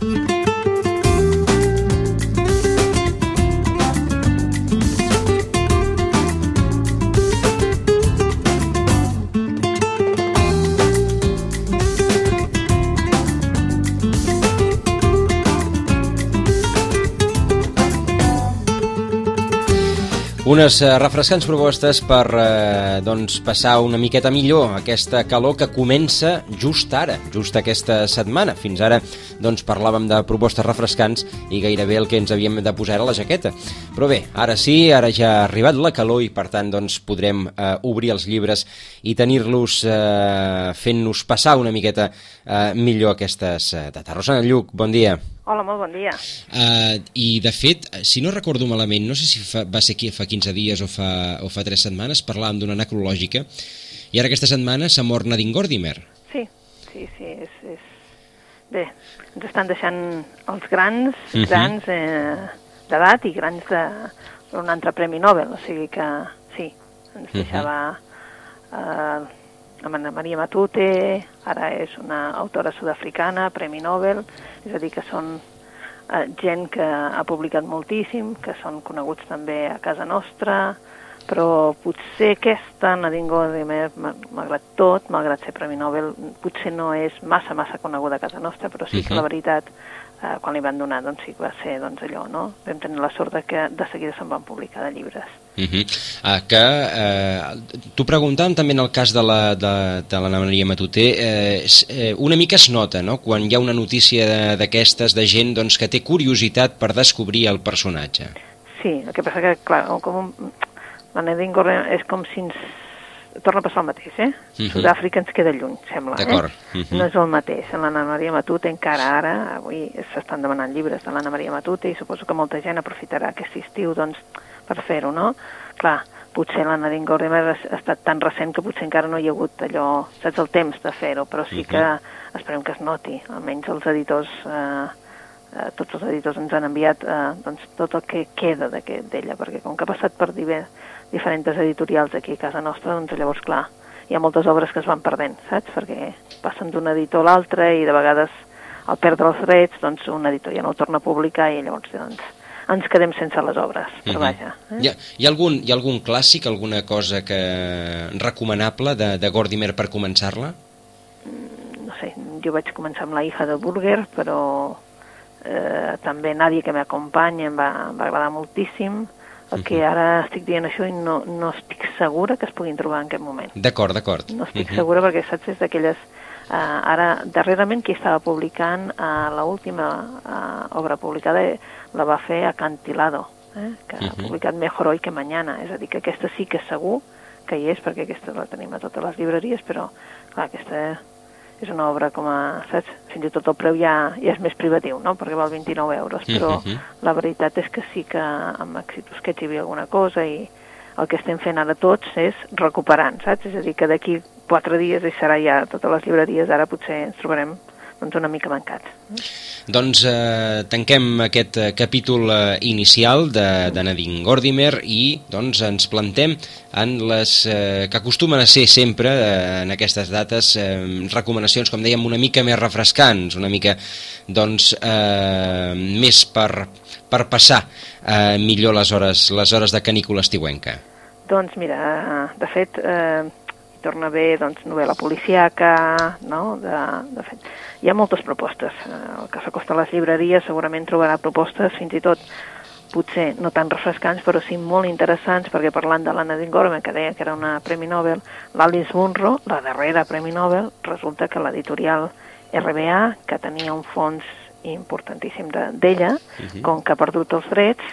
Thank you. Unes eh, refrescants propostes per eh, doncs, passar una miqueta millor aquesta calor que comença just ara, just aquesta setmana. Fins ara doncs, parlàvem de propostes refrescants i gairebé el que ens havíem de posar era la jaqueta. Però bé, ara sí, ara ja ha arribat la calor i per tant doncs, podrem eh, obrir els llibres i tenir-los eh, fent-nos passar una miqueta eh, millor aquestes eh, dates. Rosana Lluc, bon dia. Hola, molt bon dia. Uh, I, de fet, si no recordo malament, no sé si fa, va ser aquí fa 15 dies o fa, o fa 3 setmanes, parlàvem d'una necrològica, i ara aquesta setmana s'ha mort Nadine Gordimer. Sí, sí, sí, és, és... Bé, ens estan deixant els grans, uh -huh. grans eh, d'edat i grans de un altre Premi Nobel, o sigui que sí, ens deixava... Uh -huh. eh, Anna Maria Matute, ara és una autora sud-africana, Premi Nobel, és a dir, que són eh, gent que ha publicat moltíssim, que són coneguts també a casa nostra, però potser aquesta, Nadine Gordimer, malgrat tot, malgrat ser Premi Nobel, potser no és massa, massa coneguda a casa nostra, però sí que la veritat eh, quan li van donar doncs sí que va ser doncs, allò, no? Vam tenir la sort de que de seguida se'n van publicar de llibres. Uh -huh. ah, que eh, t'ho preguntàvem també en el cas de la, de, de l'Anna Maria Matuter eh, eh, una mica es nota no? quan hi ha una notícia d'aquestes de, de gent doncs, que té curiositat per descobrir el personatge Sí, el que passa que clar, com un, la Nadine Gordimer és com si ens torna a passar el mateix, eh? Uh -huh. Sud-àfrica ens queda lluny, sembla, eh? Uh -huh. No és el mateix. En l'Anna Maria Matute encara ara, avui s'estan demanant llibres de l'Anna Maria Matute i suposo que molta gent aprofitarà aquest estiu, doncs, per fer-ho, no? Clar, potser la Nadine Gordimer ha estat tan recent que potser encara no hi ha hagut allò, saps, el temps de fer-ho, però sí que -huh. esperem que es noti, almenys els editors... Eh, eh, tots els editors ens han enviat eh, doncs, tot el que queda d'ella, perquè com que ha passat per divers, diferents editorials aquí a casa nostra, doncs llavors, clar, hi ha moltes obres que es van perdent, saps? Perquè passen d'un editor a l'altre i de vegades al perdre els drets, doncs un editor ja no el torna a publicar i llavors doncs, ens quedem sense les obres, però uh -huh. vaja. Eh? Hi, ha, hi, ha algun, hi ha algun clàssic, alguna cosa que recomanable de, de Gordimer per començar-la? Mm, no sé, jo vaig començar amb La hija de Burger, però eh, també Nadie que m'acompanya em, va, em va agradar moltíssim, el que ara estic dient això i no, no estic segura que es puguin trobar en aquest moment. D'acord, d'acord. No estic uh -huh. segura perquè, saps, és d'aquelles... Uh, ara, darrerament, qui estava publicant uh, l'última uh, obra publicada la va fer Acantilado, eh, que uh -huh. ha publicat Mejor hoy que mañana. És a dir, que aquesta sí que segur que hi és, perquè aquesta la tenim a totes les llibreries, però, clar, aquesta és una obra com a, saps, fins i tot el preu ja, ja és més privatiu, no?, perquè val 29 euros, però uh -huh. la veritat és que sí que amb Exitus que hi havia alguna cosa i el que estem fent ara tots és recuperant, saps? És a dir, que d'aquí quatre dies hi serà ja totes les llibreries, ara potser ens trobarem doncs una mica mancats. Doncs eh, tanquem aquest eh, capítol eh, inicial de, de Nadine Gordimer i doncs ens plantem en les eh, que acostumen a ser sempre eh, en aquestes dates eh, recomanacions, com dèiem, una mica més refrescants, una mica doncs eh, més per, per passar eh, millor les hores, les hores de canícula estiuenca. Doncs mira, de fet, eh, torna haver doncs, novel·la policiaca, no? de, de fet, hi ha moltes propostes. Eh, el que s'acosta a les llibreries segurament trobarà propostes fins i tot potser no tan refrescants, però sí molt interessants, perquè parlant de l'Anna Dingorme, que deia que era una Premi Nobel, l'Alice Munro, la darrera Premi Nobel, resulta que l'editorial RBA, que tenia un fons importantíssim d'ella, de, uh -huh. com que ha perdut els drets,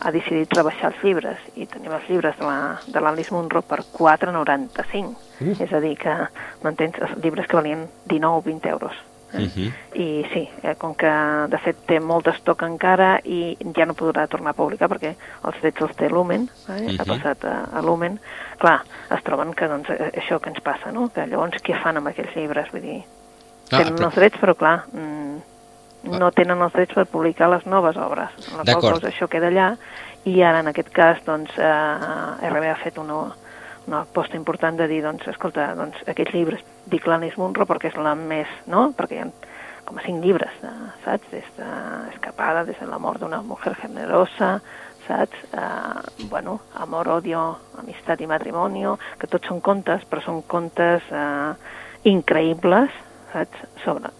ha decidit rebaixar els llibres, i tenim els llibres de l'Alice la, Munro per 4,95. Uh. És a dir, que, m'entens, els llibres que valien 19 o 20 euros. Uh -huh. I sí, eh, com que de fet té molt estoc encara i ja no podrà tornar a publicar perquè els drets els té Lumen, eh? uh -huh. ha passat a, a Lumen, clar, es troben que doncs, eh, això que ens passa, no? que llavors què fan amb aquells llibres? Vull dir, ah, tenen però... els drets però clar, mm, no tenen els drets per publicar les noves obres, la qual cosa això queda allà i ara en aquest cas doncs, eh, RB ha fet una, una aposta important de dir, doncs, escolta, doncs, aquests llibres dic l'Anis Munro perquè és la més, no? Perquè hi ha com a cinc llibres, de, saps? Des de Escapada, des de la mort d'una mujer generosa, saps? Eh, bueno, Amor, Odio, Amistat i Matrimonio, que tots són contes, però són contes eh, increïbles, saps? Sobre,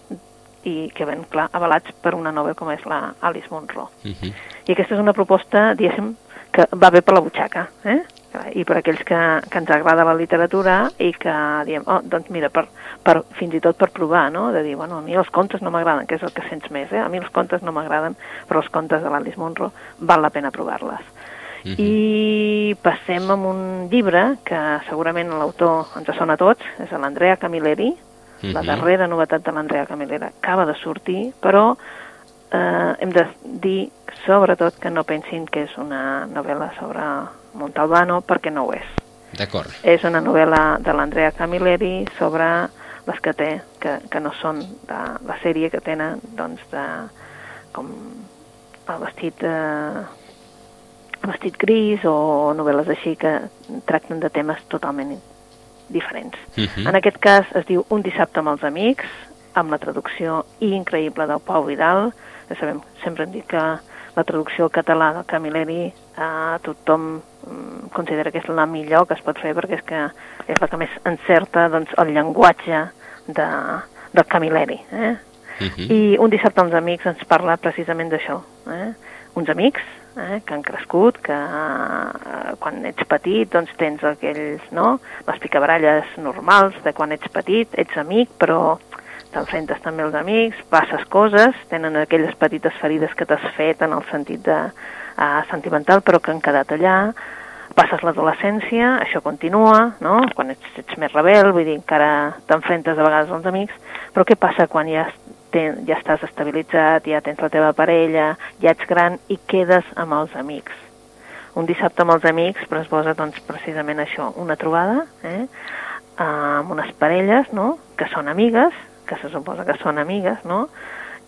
i que ven, clar, avalats per una nova com és la Alice Munro. Uh -huh. I aquesta és una proposta, diguéssim, que va bé per la butxaca, eh? i per aquells que, que ens agrada la literatura i que diem, oh, doncs mira, per, per, fins i tot per provar, no? de dir, bueno, a mi els contes no m'agraden, que és el que sents més, eh? a mi els contes no m'agraden, però els contes de l'Alice Munro val la pena provar-les. Uh -huh. I passem amb un llibre que segurament l'autor ens sona a tots, és l'Andrea Camilleri, uh -huh. la darrera novetat de l'Andrea Camilleri acaba de sortir, però eh, hem de dir sobretot que no pensin que és una novel·la sobre Montalbano perquè no ho és. D'acord. És una novel·la de l'Andrea Camilleri sobre les que té, que, que no són de la sèrie que tenen, doncs, de, com el vestit, eh, vestit gris o novel·les així que tracten de temes totalment diferents. Uh mhm. -huh. En aquest cas es diu Un dissabte amb els amics, amb la traducció increïble del Pau Vidal, ja sabem, sempre hem dit que la traducció al català del Camilleri eh, tothom mm, considera que és la millor que es pot fer perquè és que és la que més encerta doncs, el llenguatge de, del Camilleri. Eh? Uh mhm. -huh. I un dissabte amb els amics ens parla precisament d'això. Eh? Uns amics eh, que han crescut, que eh, quan ets petit doncs tens aquells, no?, les picabaralles normals de quan ets petit, ets amic, però t'enfrentes també als amics, passes coses, tenen aquelles petites ferides que t'has fet en el sentit de, uh, sentimental, però que han quedat allà, passes l'adolescència, això continua, no? quan ets, ets més rebel, vull dir, encara t'enfrentes a vegades als amics, però què passa quan ja, ten, ja estàs estabilitzat, ja tens la teva parella, ja ets gran i quedes amb els amics? Un dissabte amb els amics però es posa doncs, precisament això, una trobada eh? amb unes parelles no? que són amigues, que se suposa que són amigues, no?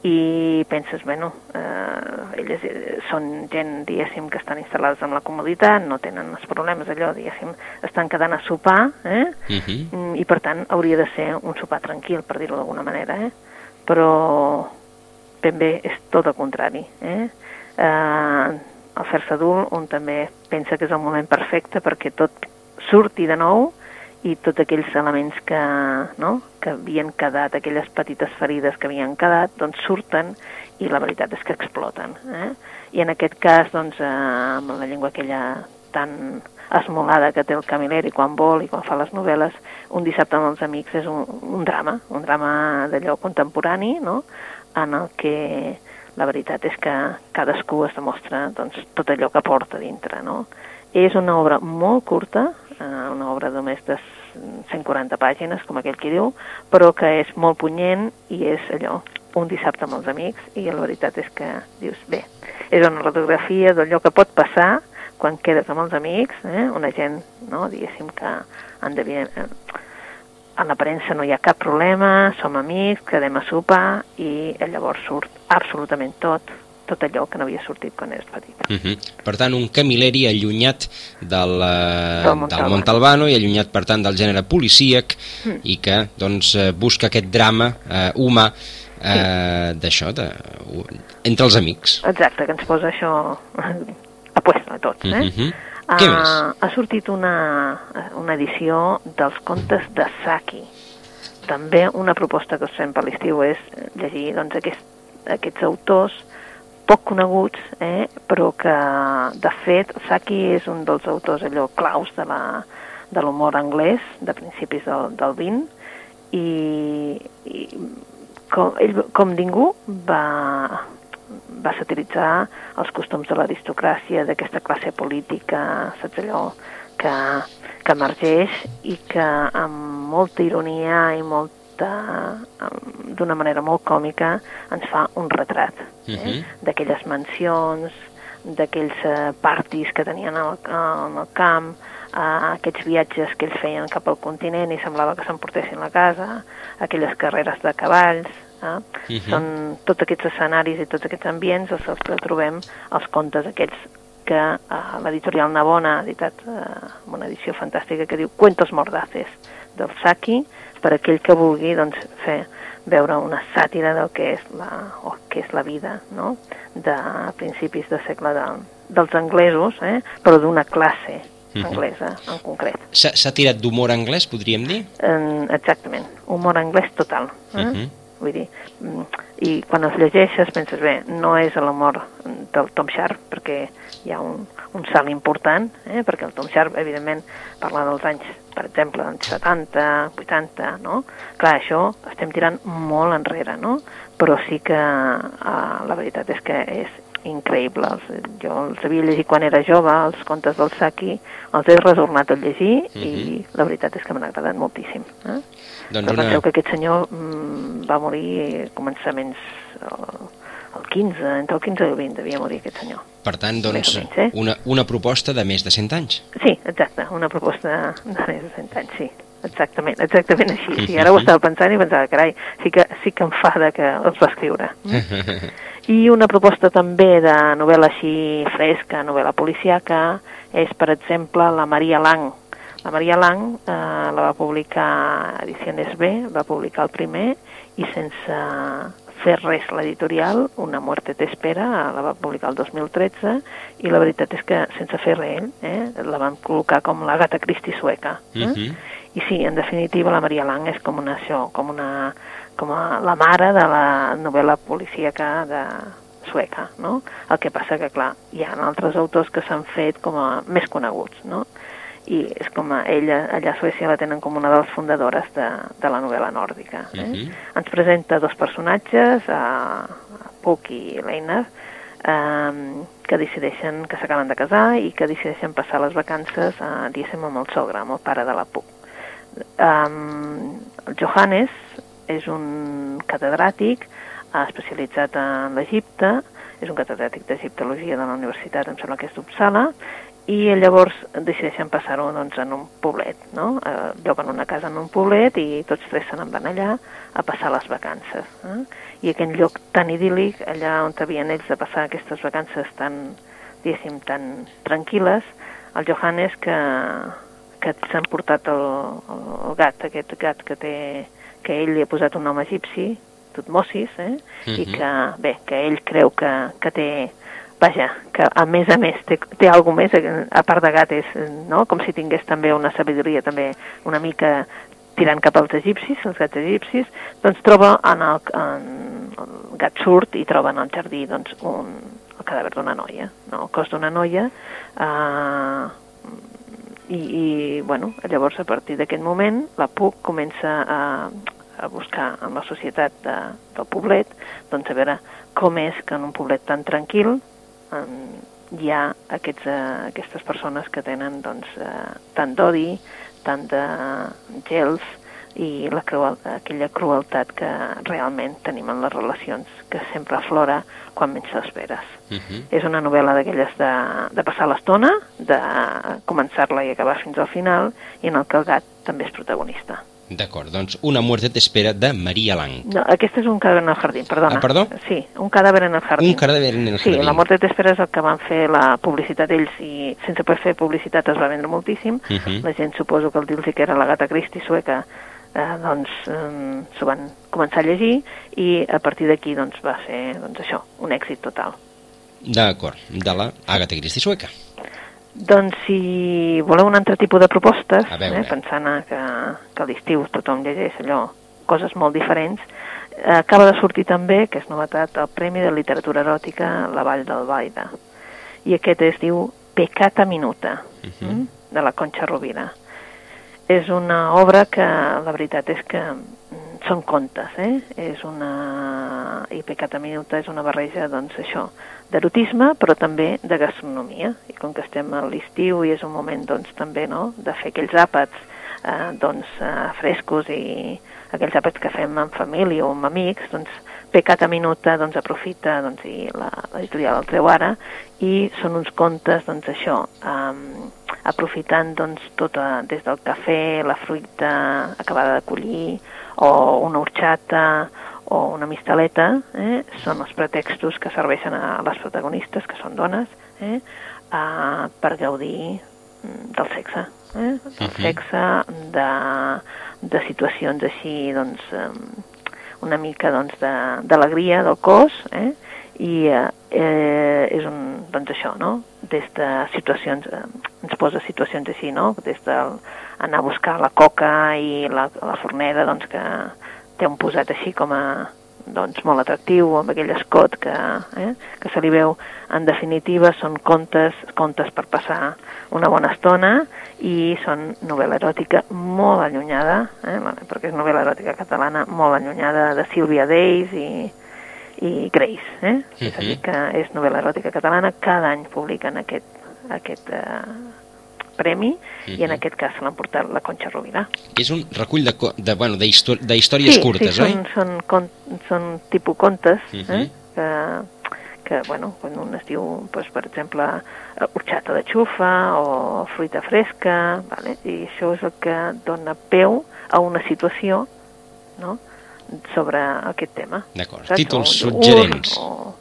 i penses, bueno, eh, elles eh, són gent, diguéssim, que estan instal·lades en la comoditat, no tenen els problemes, allò, diguéssim, estan quedant a sopar, eh? Uh mhm. -huh. i per tant hauria de ser un sopar tranquil, per dir-ho d'alguna manera, eh? Però ben bé és tot el contrari. Eh? Eh, el fer-se adult, on també pensa que és el moment perfecte perquè tot surti de nou, i tots aquells elements que, no, que havien quedat, aquelles petites ferides que havien quedat, doncs surten i la veritat és que exploten. Eh? I en aquest cas, doncs, eh, amb la llengua aquella tan esmolada que té el Camilleri quan vol i quan fa les novel·les, un dissabte amb els amics és un, un drama, un drama d'allò contemporani, no?, en el que la veritat és que cadascú es demostra doncs, tot allò que porta dintre, no? És una obra molt curta, eh, una obra només de 140 pàgines, com aquell que diu, però que és molt punyent i és allò, un dissabte amb els amics, i la veritat és que dius, bé, és una radiografia d'allò que pot passar quan quedes amb els amics, eh? una gent, no, diguéssim que han de... Eh, en l'aparença no hi ha cap problema, som amics, quedem a sopar i llavors surt absolutament tot tot allò que no havia sortit quan eres petit. Uh mhm. -huh. Per tant, un Camilleri allunyat del, uh, del, Montalbano. del Montalbano i allunyat, per tant, del gènere policíac mm. i que doncs, eh, busca aquest drama uh, humà uh, sí. d'això, entre els amics. Exacte, que ens posa això a puesto a tots. Eh? Uh -huh. Què uh, més? Ha sortit una, una edició dels contes de Saki. També una proposta que us fem per l'estiu és llegir doncs, aquest, aquests autors poc coneguts, eh, però que, de fet, Saki és un dels autors allò claus de la de l'humor anglès de principis del, del 20 i, i com, ell com ningú va, va satiritzar els costums de l'aristocràcia, d'aquesta classe política, saps allò, que, que emergeix i que amb molta ironia i molt d'una manera molt còmica ens fa un retrat eh? uh mhm. -huh. d'aquelles mansions, d'aquells uh, parties que tenien al, al camp, uh, aquests viatges que ells feien cap al continent i semblava que s'emportessin la casa, aquelles carreres de cavalls, eh? Uh mhm. -huh. són tots aquests escenaris i tots aquests ambients els que trobem als contes aquests que uh, l'editorial Navona ha editat uh, una edició fantàstica que diu Cuentos mordaces del Saki, per aquell que vulgui doncs, fer veure una sàtira del que és la, o que és la vida no? de principis de segle de, dels anglesos, eh? però d'una classe anglesa en concret. S'ha tirat d'humor anglès, podríem dir? Eh, exactament, humor anglès total. Eh? Uh -huh. Vull dir, mm, i quan els llegeixes penses, bé, no és l'humor del Tom Sharp, perquè hi ha un, un salt important, eh? perquè el Tom Sharp, evidentment, parla dels anys, per exemple, dels 70, 80, no? Clar, això estem tirant molt enrere, no? Però sí que eh, la veritat és que és increïble. Els, jo els havia llegit quan era jove, els contes del Saki, els he retornat a llegir uh -huh. i mhm. la veritat és que m'han agradat moltíssim. Eh? Doncs Però una... que aquest senyor mm, va morir a començaments el, el 15, entre el 15 i el 20 devia morir aquest senyor. Per tant, doncs, menys, eh? una, una proposta de més de 100 anys. Sí, exacte, una proposta de més de 100 anys, sí. Exactament, exactament així. Sí, ara ho estava pensant i pensava, carai, sí que, sí que em fa que els va escriure. I una proposta també de novel·la així fresca, novel·la policiaca, és, per exemple, la Maria Lang. La Maria Lang eh, la va publicar Ediciones B, va publicar el primer, i sense fer res l'editorial, Una muerte t'espera, la va publicar el 2013, i la veritat és que sense fer res, eh, la vam col·locar com la gata Christie sueca. Eh? Uh -huh. I sí, en definitiva, la Maria Lang és com una això, com una com a la mare de la novel·la policíaca de sueca, no? El que passa que, clar, hi ha altres autors que s'han fet com a més coneguts, no? I és com a ella, allà a Suècia la tenen com una de les fundadores de, de la novel·la nòrdica. Eh? Uh mhm. -huh. Ens presenta dos personatges, a, a Puck i Leiner, eh, que decideixen que s'acaben de casar i que decideixen passar les vacances, eh, diguéssim, amb el sogre, amb el pare de la Puck. Um, el Johannes és un catedràtic especialitzat en l'Egipte, és un catedràtic d'egiptologia de la universitat, em sembla que és d'Uppsala, i llavors decideixen passar-ho doncs, en un poblet, no? Eh, lloguen una casa en un poblet i tots tres se n'en van allà a passar les vacances. Eh? I aquell lloc tan idíl·lic, allà on havien ells de passar aquestes vacances tan, diguéssim, tan tranquil·les, el Johannes que, que s'han portat el, el gat, aquest gat que té que ell li ha posat un nom egipci, Tutmosis, eh? Uh -huh. i mhm. que, bé, que ell creu que, que té vaja, que a més a més té, té alguna més, a part de gat, és, no? com si tingués també una sabidoria també una mica tirant cap als egipcis, els gats egipcis, doncs troba en el, en el gat surt i troba en el jardí doncs, un, el cadàver d'una noia, no? el cos d'una noia, eh, i, i bueno, llavors a partir d'aquest moment la PUC comença a, a buscar en la societat de, del poblet, doncs a veure com és que en un poblet tan tranquil en, hi ha aquests, uh, aquestes persones que tenen doncs, uh, tant d'odi, tant de gels i la cruel, aquella crueltat que realment tenim en les relacions, que sempre aflora quan menys t'esperes. Uh mhm. -huh. És una novel·la d'aquelles de, de passar l'estona, de començar-la i acabar fins al final, i en el que el gat també és protagonista. D'acord, doncs Una muerte t'espera de Maria Lang. No, aquest és un cadàver en el jardí, perdona. Ah, perdó? Sí, un cadàver en el jardí. Un cadàver en el jardí. Sí, La muerte t'espera és el que van fer la publicitat ells i sense poder fer publicitat es va vendre moltíssim. Uh mhm. -huh. La gent suposo que el dir que era la gata Christie sueca eh, doncs eh, s'ho van començar a llegir i a partir d'aquí doncs, va ser doncs, això, un èxit total. D'acord, de la Agatha Christie sueca. Doncs si voleu un altre tipus de propostes, eh, pensant que, que a l'estiu tothom llegeix allò, coses molt diferents, eh, acaba de sortir també, que és novetat, el Premi de Literatura Eròtica La Vall del Baida. I aquest es diu Pecata Minuta, uh mhm. -huh. Mm, de la Concha Rovira. És una obra que la veritat és que mm, són contes, eh? És una... i Pecata Minuta és una barreja, doncs, això, d'erotisme, però també de gastronomia. I com que estem a l'estiu i és un moment doncs, també no, de fer aquells àpats eh, doncs, eh, frescos i aquells àpats que fem en família o amb amics, doncs Pecata Minuta doncs, aprofita doncs, i l'editorial el treu ara i són uns contes, doncs això, eh, aprofitant doncs, tota, des del cafè, la fruita acabada de collir, o una horxata, o una mistaleta, eh, són els pretextos que serveixen a les protagonistes, que són dones, eh, a, per gaudir mm, del sexe, eh, del sexe, de, de situacions així, doncs, um, una mica doncs, d'alegria de, del cos, eh? i eh, eh, és un, doncs això, no? Des de situacions, eh, ens posa situacions així, no? Des d'anar a buscar la coca i la, la forneda, doncs que té un posat així com a, doncs, molt atractiu, amb aquell escot que, eh, que se li veu. En definitiva, són contes, contes per passar una bona estona i són novel·la eròtica molt allunyada, eh, perquè és novel·la eròtica catalana molt allunyada de Sílvia Deis i, i Grace. Eh? Uh -huh. És a dir, que és novel·la eròtica catalana, cada any publiquen aquest, aquest eh, premi uh -huh. i en aquest cas se l'han portat la Conxa Rovira. És un recull de, de, bueno, de, de històries sí, curtes, sí, oi? Sí, són, són, són tipus contes, uh -huh. eh? que, que, bueno, quan un es diu, doncs, per exemple, horxata de xufa o fruita fresca, vale? i això és el que dona peu a una situació, no?, sobre aquest tema. D'acord, títols suggerents. O,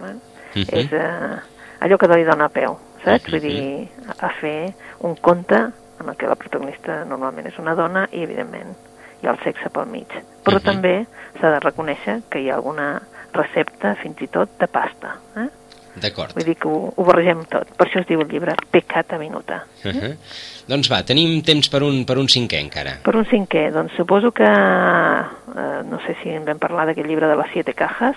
eh? uh -huh. És eh, allò que li dona peu, saps? Uh -huh. Vull dir, a fer un conte en el que la protagonista normalment és una dona i, evidentment, hi ha el sexe pel mig. Però uh -huh. també s'ha de reconèixer que hi ha alguna recepta, fins i tot, de pasta. Eh? D'acord. Vull dir que ho, ho barregem tot. Per això es diu el llibre Pecat a Minuta. Uh -huh. Doncs va, tenim temps per un, per un cinquè encara. Per un cinquè, doncs suposo que, eh, no sé si en vam parlar d'aquest llibre de les Siete Cajas,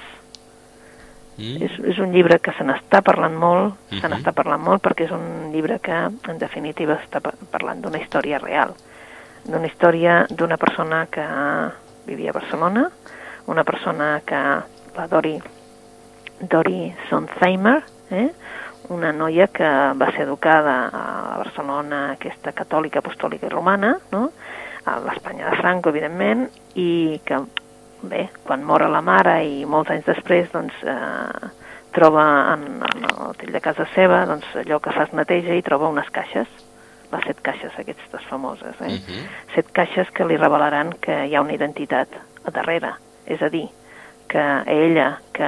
mm. és, és un llibre que se n'està parlant molt, uh -huh. se n'està parlant molt perquè és un llibre que, en definitiva, està parlant d'una història real, d'una història d'una persona que vivia a Barcelona, una persona que, la Dori, Dori Sontheimer, eh? una noia que va ser educada a Barcelona, aquesta catòlica, apostòlica i romana, no? a l'Espanya de Franco, evidentment, i que, bé, quan mora la mare i molts anys després, doncs, eh, troba en, en el hotel de casa seva, doncs, allò que fa es neteja i troba unes caixes, les set caixes aquestes famoses, eh? Uh -huh. Set caixes que li revelaran que hi ha una identitat a darrere, és a dir, que a ella, que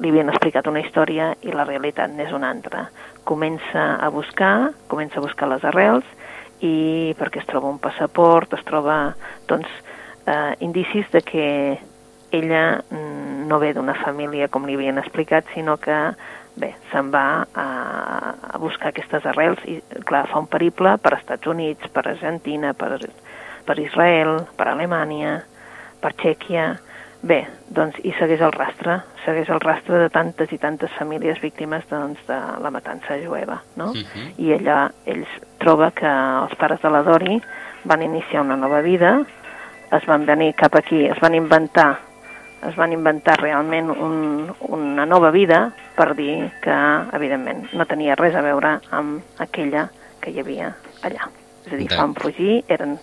li havien explicat una història i la realitat n'és una altra. Comença a buscar, comença a buscar les arrels i perquè es troba un passaport, es troba doncs, eh, indicis de que ella mm, no ve d'una família com li havien explicat, sinó que bé, se'n va a, a buscar aquestes arrels i, clar, fa un periple per Estats Units, per Argentina, per, per Israel, per Alemanya, per Txèquia, Bé, doncs, i segueix el rastre, segueix el rastre de tantes i tantes famílies víctimes doncs, de la matança jueva, no? Uh Mhm. -huh. I ella, ells troba que els pares de la Dori van iniciar una nova vida, es van venir cap aquí, es van inventar es van inventar realment un, una nova vida per dir que, evidentment, no tenia res a veure amb aquella que hi havia allà. És a dir, van fugir, eren,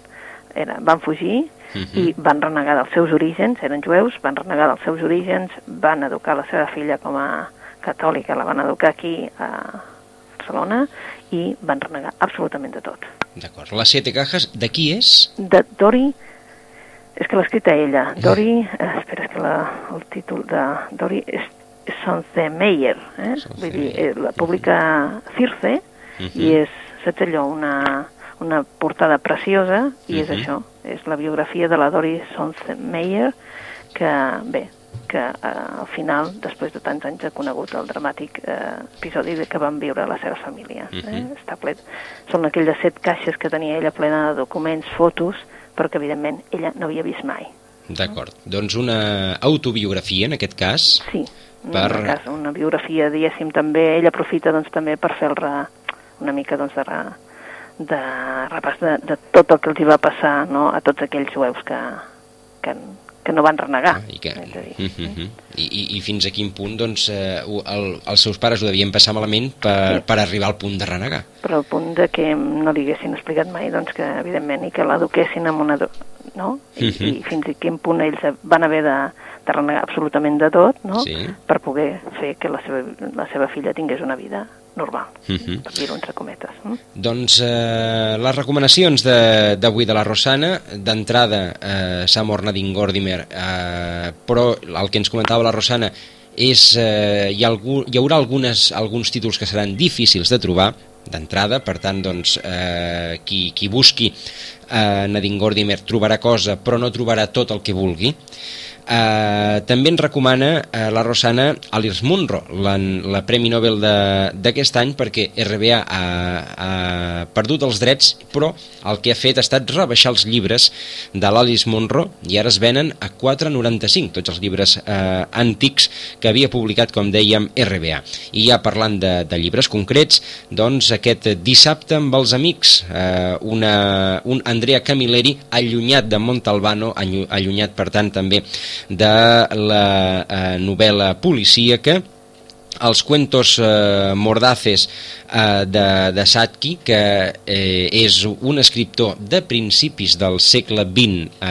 era, van fugir Uh i van renegar dels seus orígens, eren jueus, van renegar dels seus orígens, van educar la seva filla com a catòlica, la van educar aquí a Barcelona i van renegar absolutament de tot. D'acord. Les Siete Cajas, de qui és? De Dori, és que l'ha escrita ella, Dori, eh, espera, és que la, el títol de Dori és, Soncemeyer, eh? Vull dir, eh, la publica Circe Mhm. i és, saps allò, una, una portada preciosa i és Mhm. això, és la biografia de la Dori Soncemeyer que, bé, que eh, al final, després de tants anys, ha conegut el dramàtic eh, episodi que van viure la seva família. Eh? Mhm. Està ple... Són aquelles set caixes que tenia ella plena de documents, fotos, però que evidentment ella no havia vist mai. D'acord. Doncs una autobiografia, en aquest cas. Sí, Per- per... cas, una biografia, diguéssim, també, ella aprofita doncs, també per fer el re, una mica doncs, de, re, de repàs de, de tot el que els hi va passar no? a tots aquells jueus que, que, que no van renegar. I, que... dir. uh -huh. I, i, I fins a quin punt doncs, eh, el, els seus pares ho devien passar malament per, Sí. per arribar al punt de renegar. però al punt de que no li haguessin explicat mai doncs que evidentment i que l'eduquessin amb una no? I, Mhm. i fins a quin punt ells van haver de, de renegar absolutament de tot no? Sí. per poder fer que la seva, la seva filla tingués una vida normal Mhm. per dir-ho entre cometes mm? Doncs eh, les recomanacions de- d'avui de, de la Rosana, d'entrada, eh, Samor Nadine Gordimer, eh, però el que ens comentava la Rosana és, eh, hi, ha algú, hi haurà algunes, alguns títols que seran difícils de trobar, d'entrada, per tant, doncs, eh, qui, qui busqui eh, Nadine Gordimer trobarà cosa, però no trobarà tot el que vulgui. Eh, també ens recomana eh, la Rosana Alice Munro, la, la Premi Nobel d'aquest any, perquè RBA ha, ha perdut els drets, però el que ha fet ha estat rebaixar els llibres de l'Alice Munro i ara es venen a 4,95, tots els llibres eh, antics que havia publicat, com dèiem, RBA. I ja parlant de, de llibres concrets, doncs aquest dissabte amb els amics, eh, una, un Andrea Camilleri allunyat de Montalbano, allunyat per tant també de la eh, novel·la policíaca els cuentos eh, mordaces eh, de, de Satki, que eh, és un escriptor de principis del segle XX eh,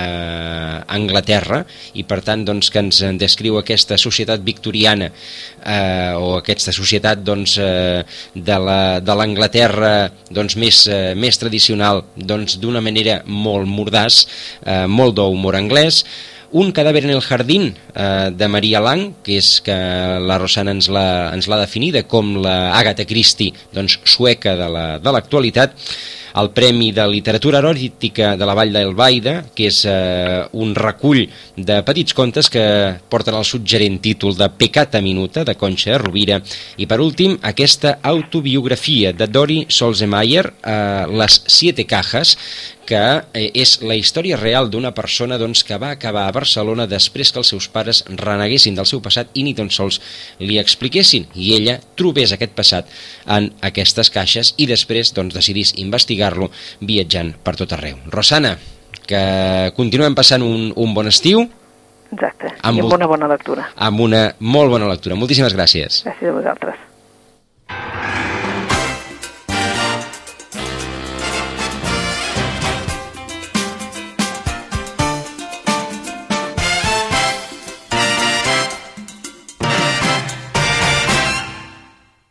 a Anglaterra i per tant doncs, que ens descriu aquesta societat victoriana eh, o aquesta societat doncs, eh, de l'Anglaterra doncs, més, eh, més tradicional doncs, d'una doncs, manera molt mordàs, eh, molt d'humor anglès, un cadàver en el jardín eh, de Maria Lang, que és que la Rosana ens l'ha definida com la Agatha Christie doncs, sueca de l'actualitat, la, el Premi de Literatura Eròtica de la Vall d'Elbaida, que és eh, un recull de petits contes que porten el suggerent títol de Pecata Minuta, de Concha de Rovira, i per últim aquesta autobiografia de Dori Solzemeyer, eh, Les Siete Cajas, que eh, és la història real d'una persona doncs, que va acabar a Barcelona després que els seus pares reneguessin del seu passat i ni tan sols li expliquessin i ella trobés aquest passat en aquestes caixes i després doncs, decidís investigar-lo viatjant per tot arreu. Rosana, que continuem passant un, un bon estiu. Exacte, amb i amb una bona lectura. Amb una molt bona lectura. Moltíssimes gràcies. Gràcies a vosaltres.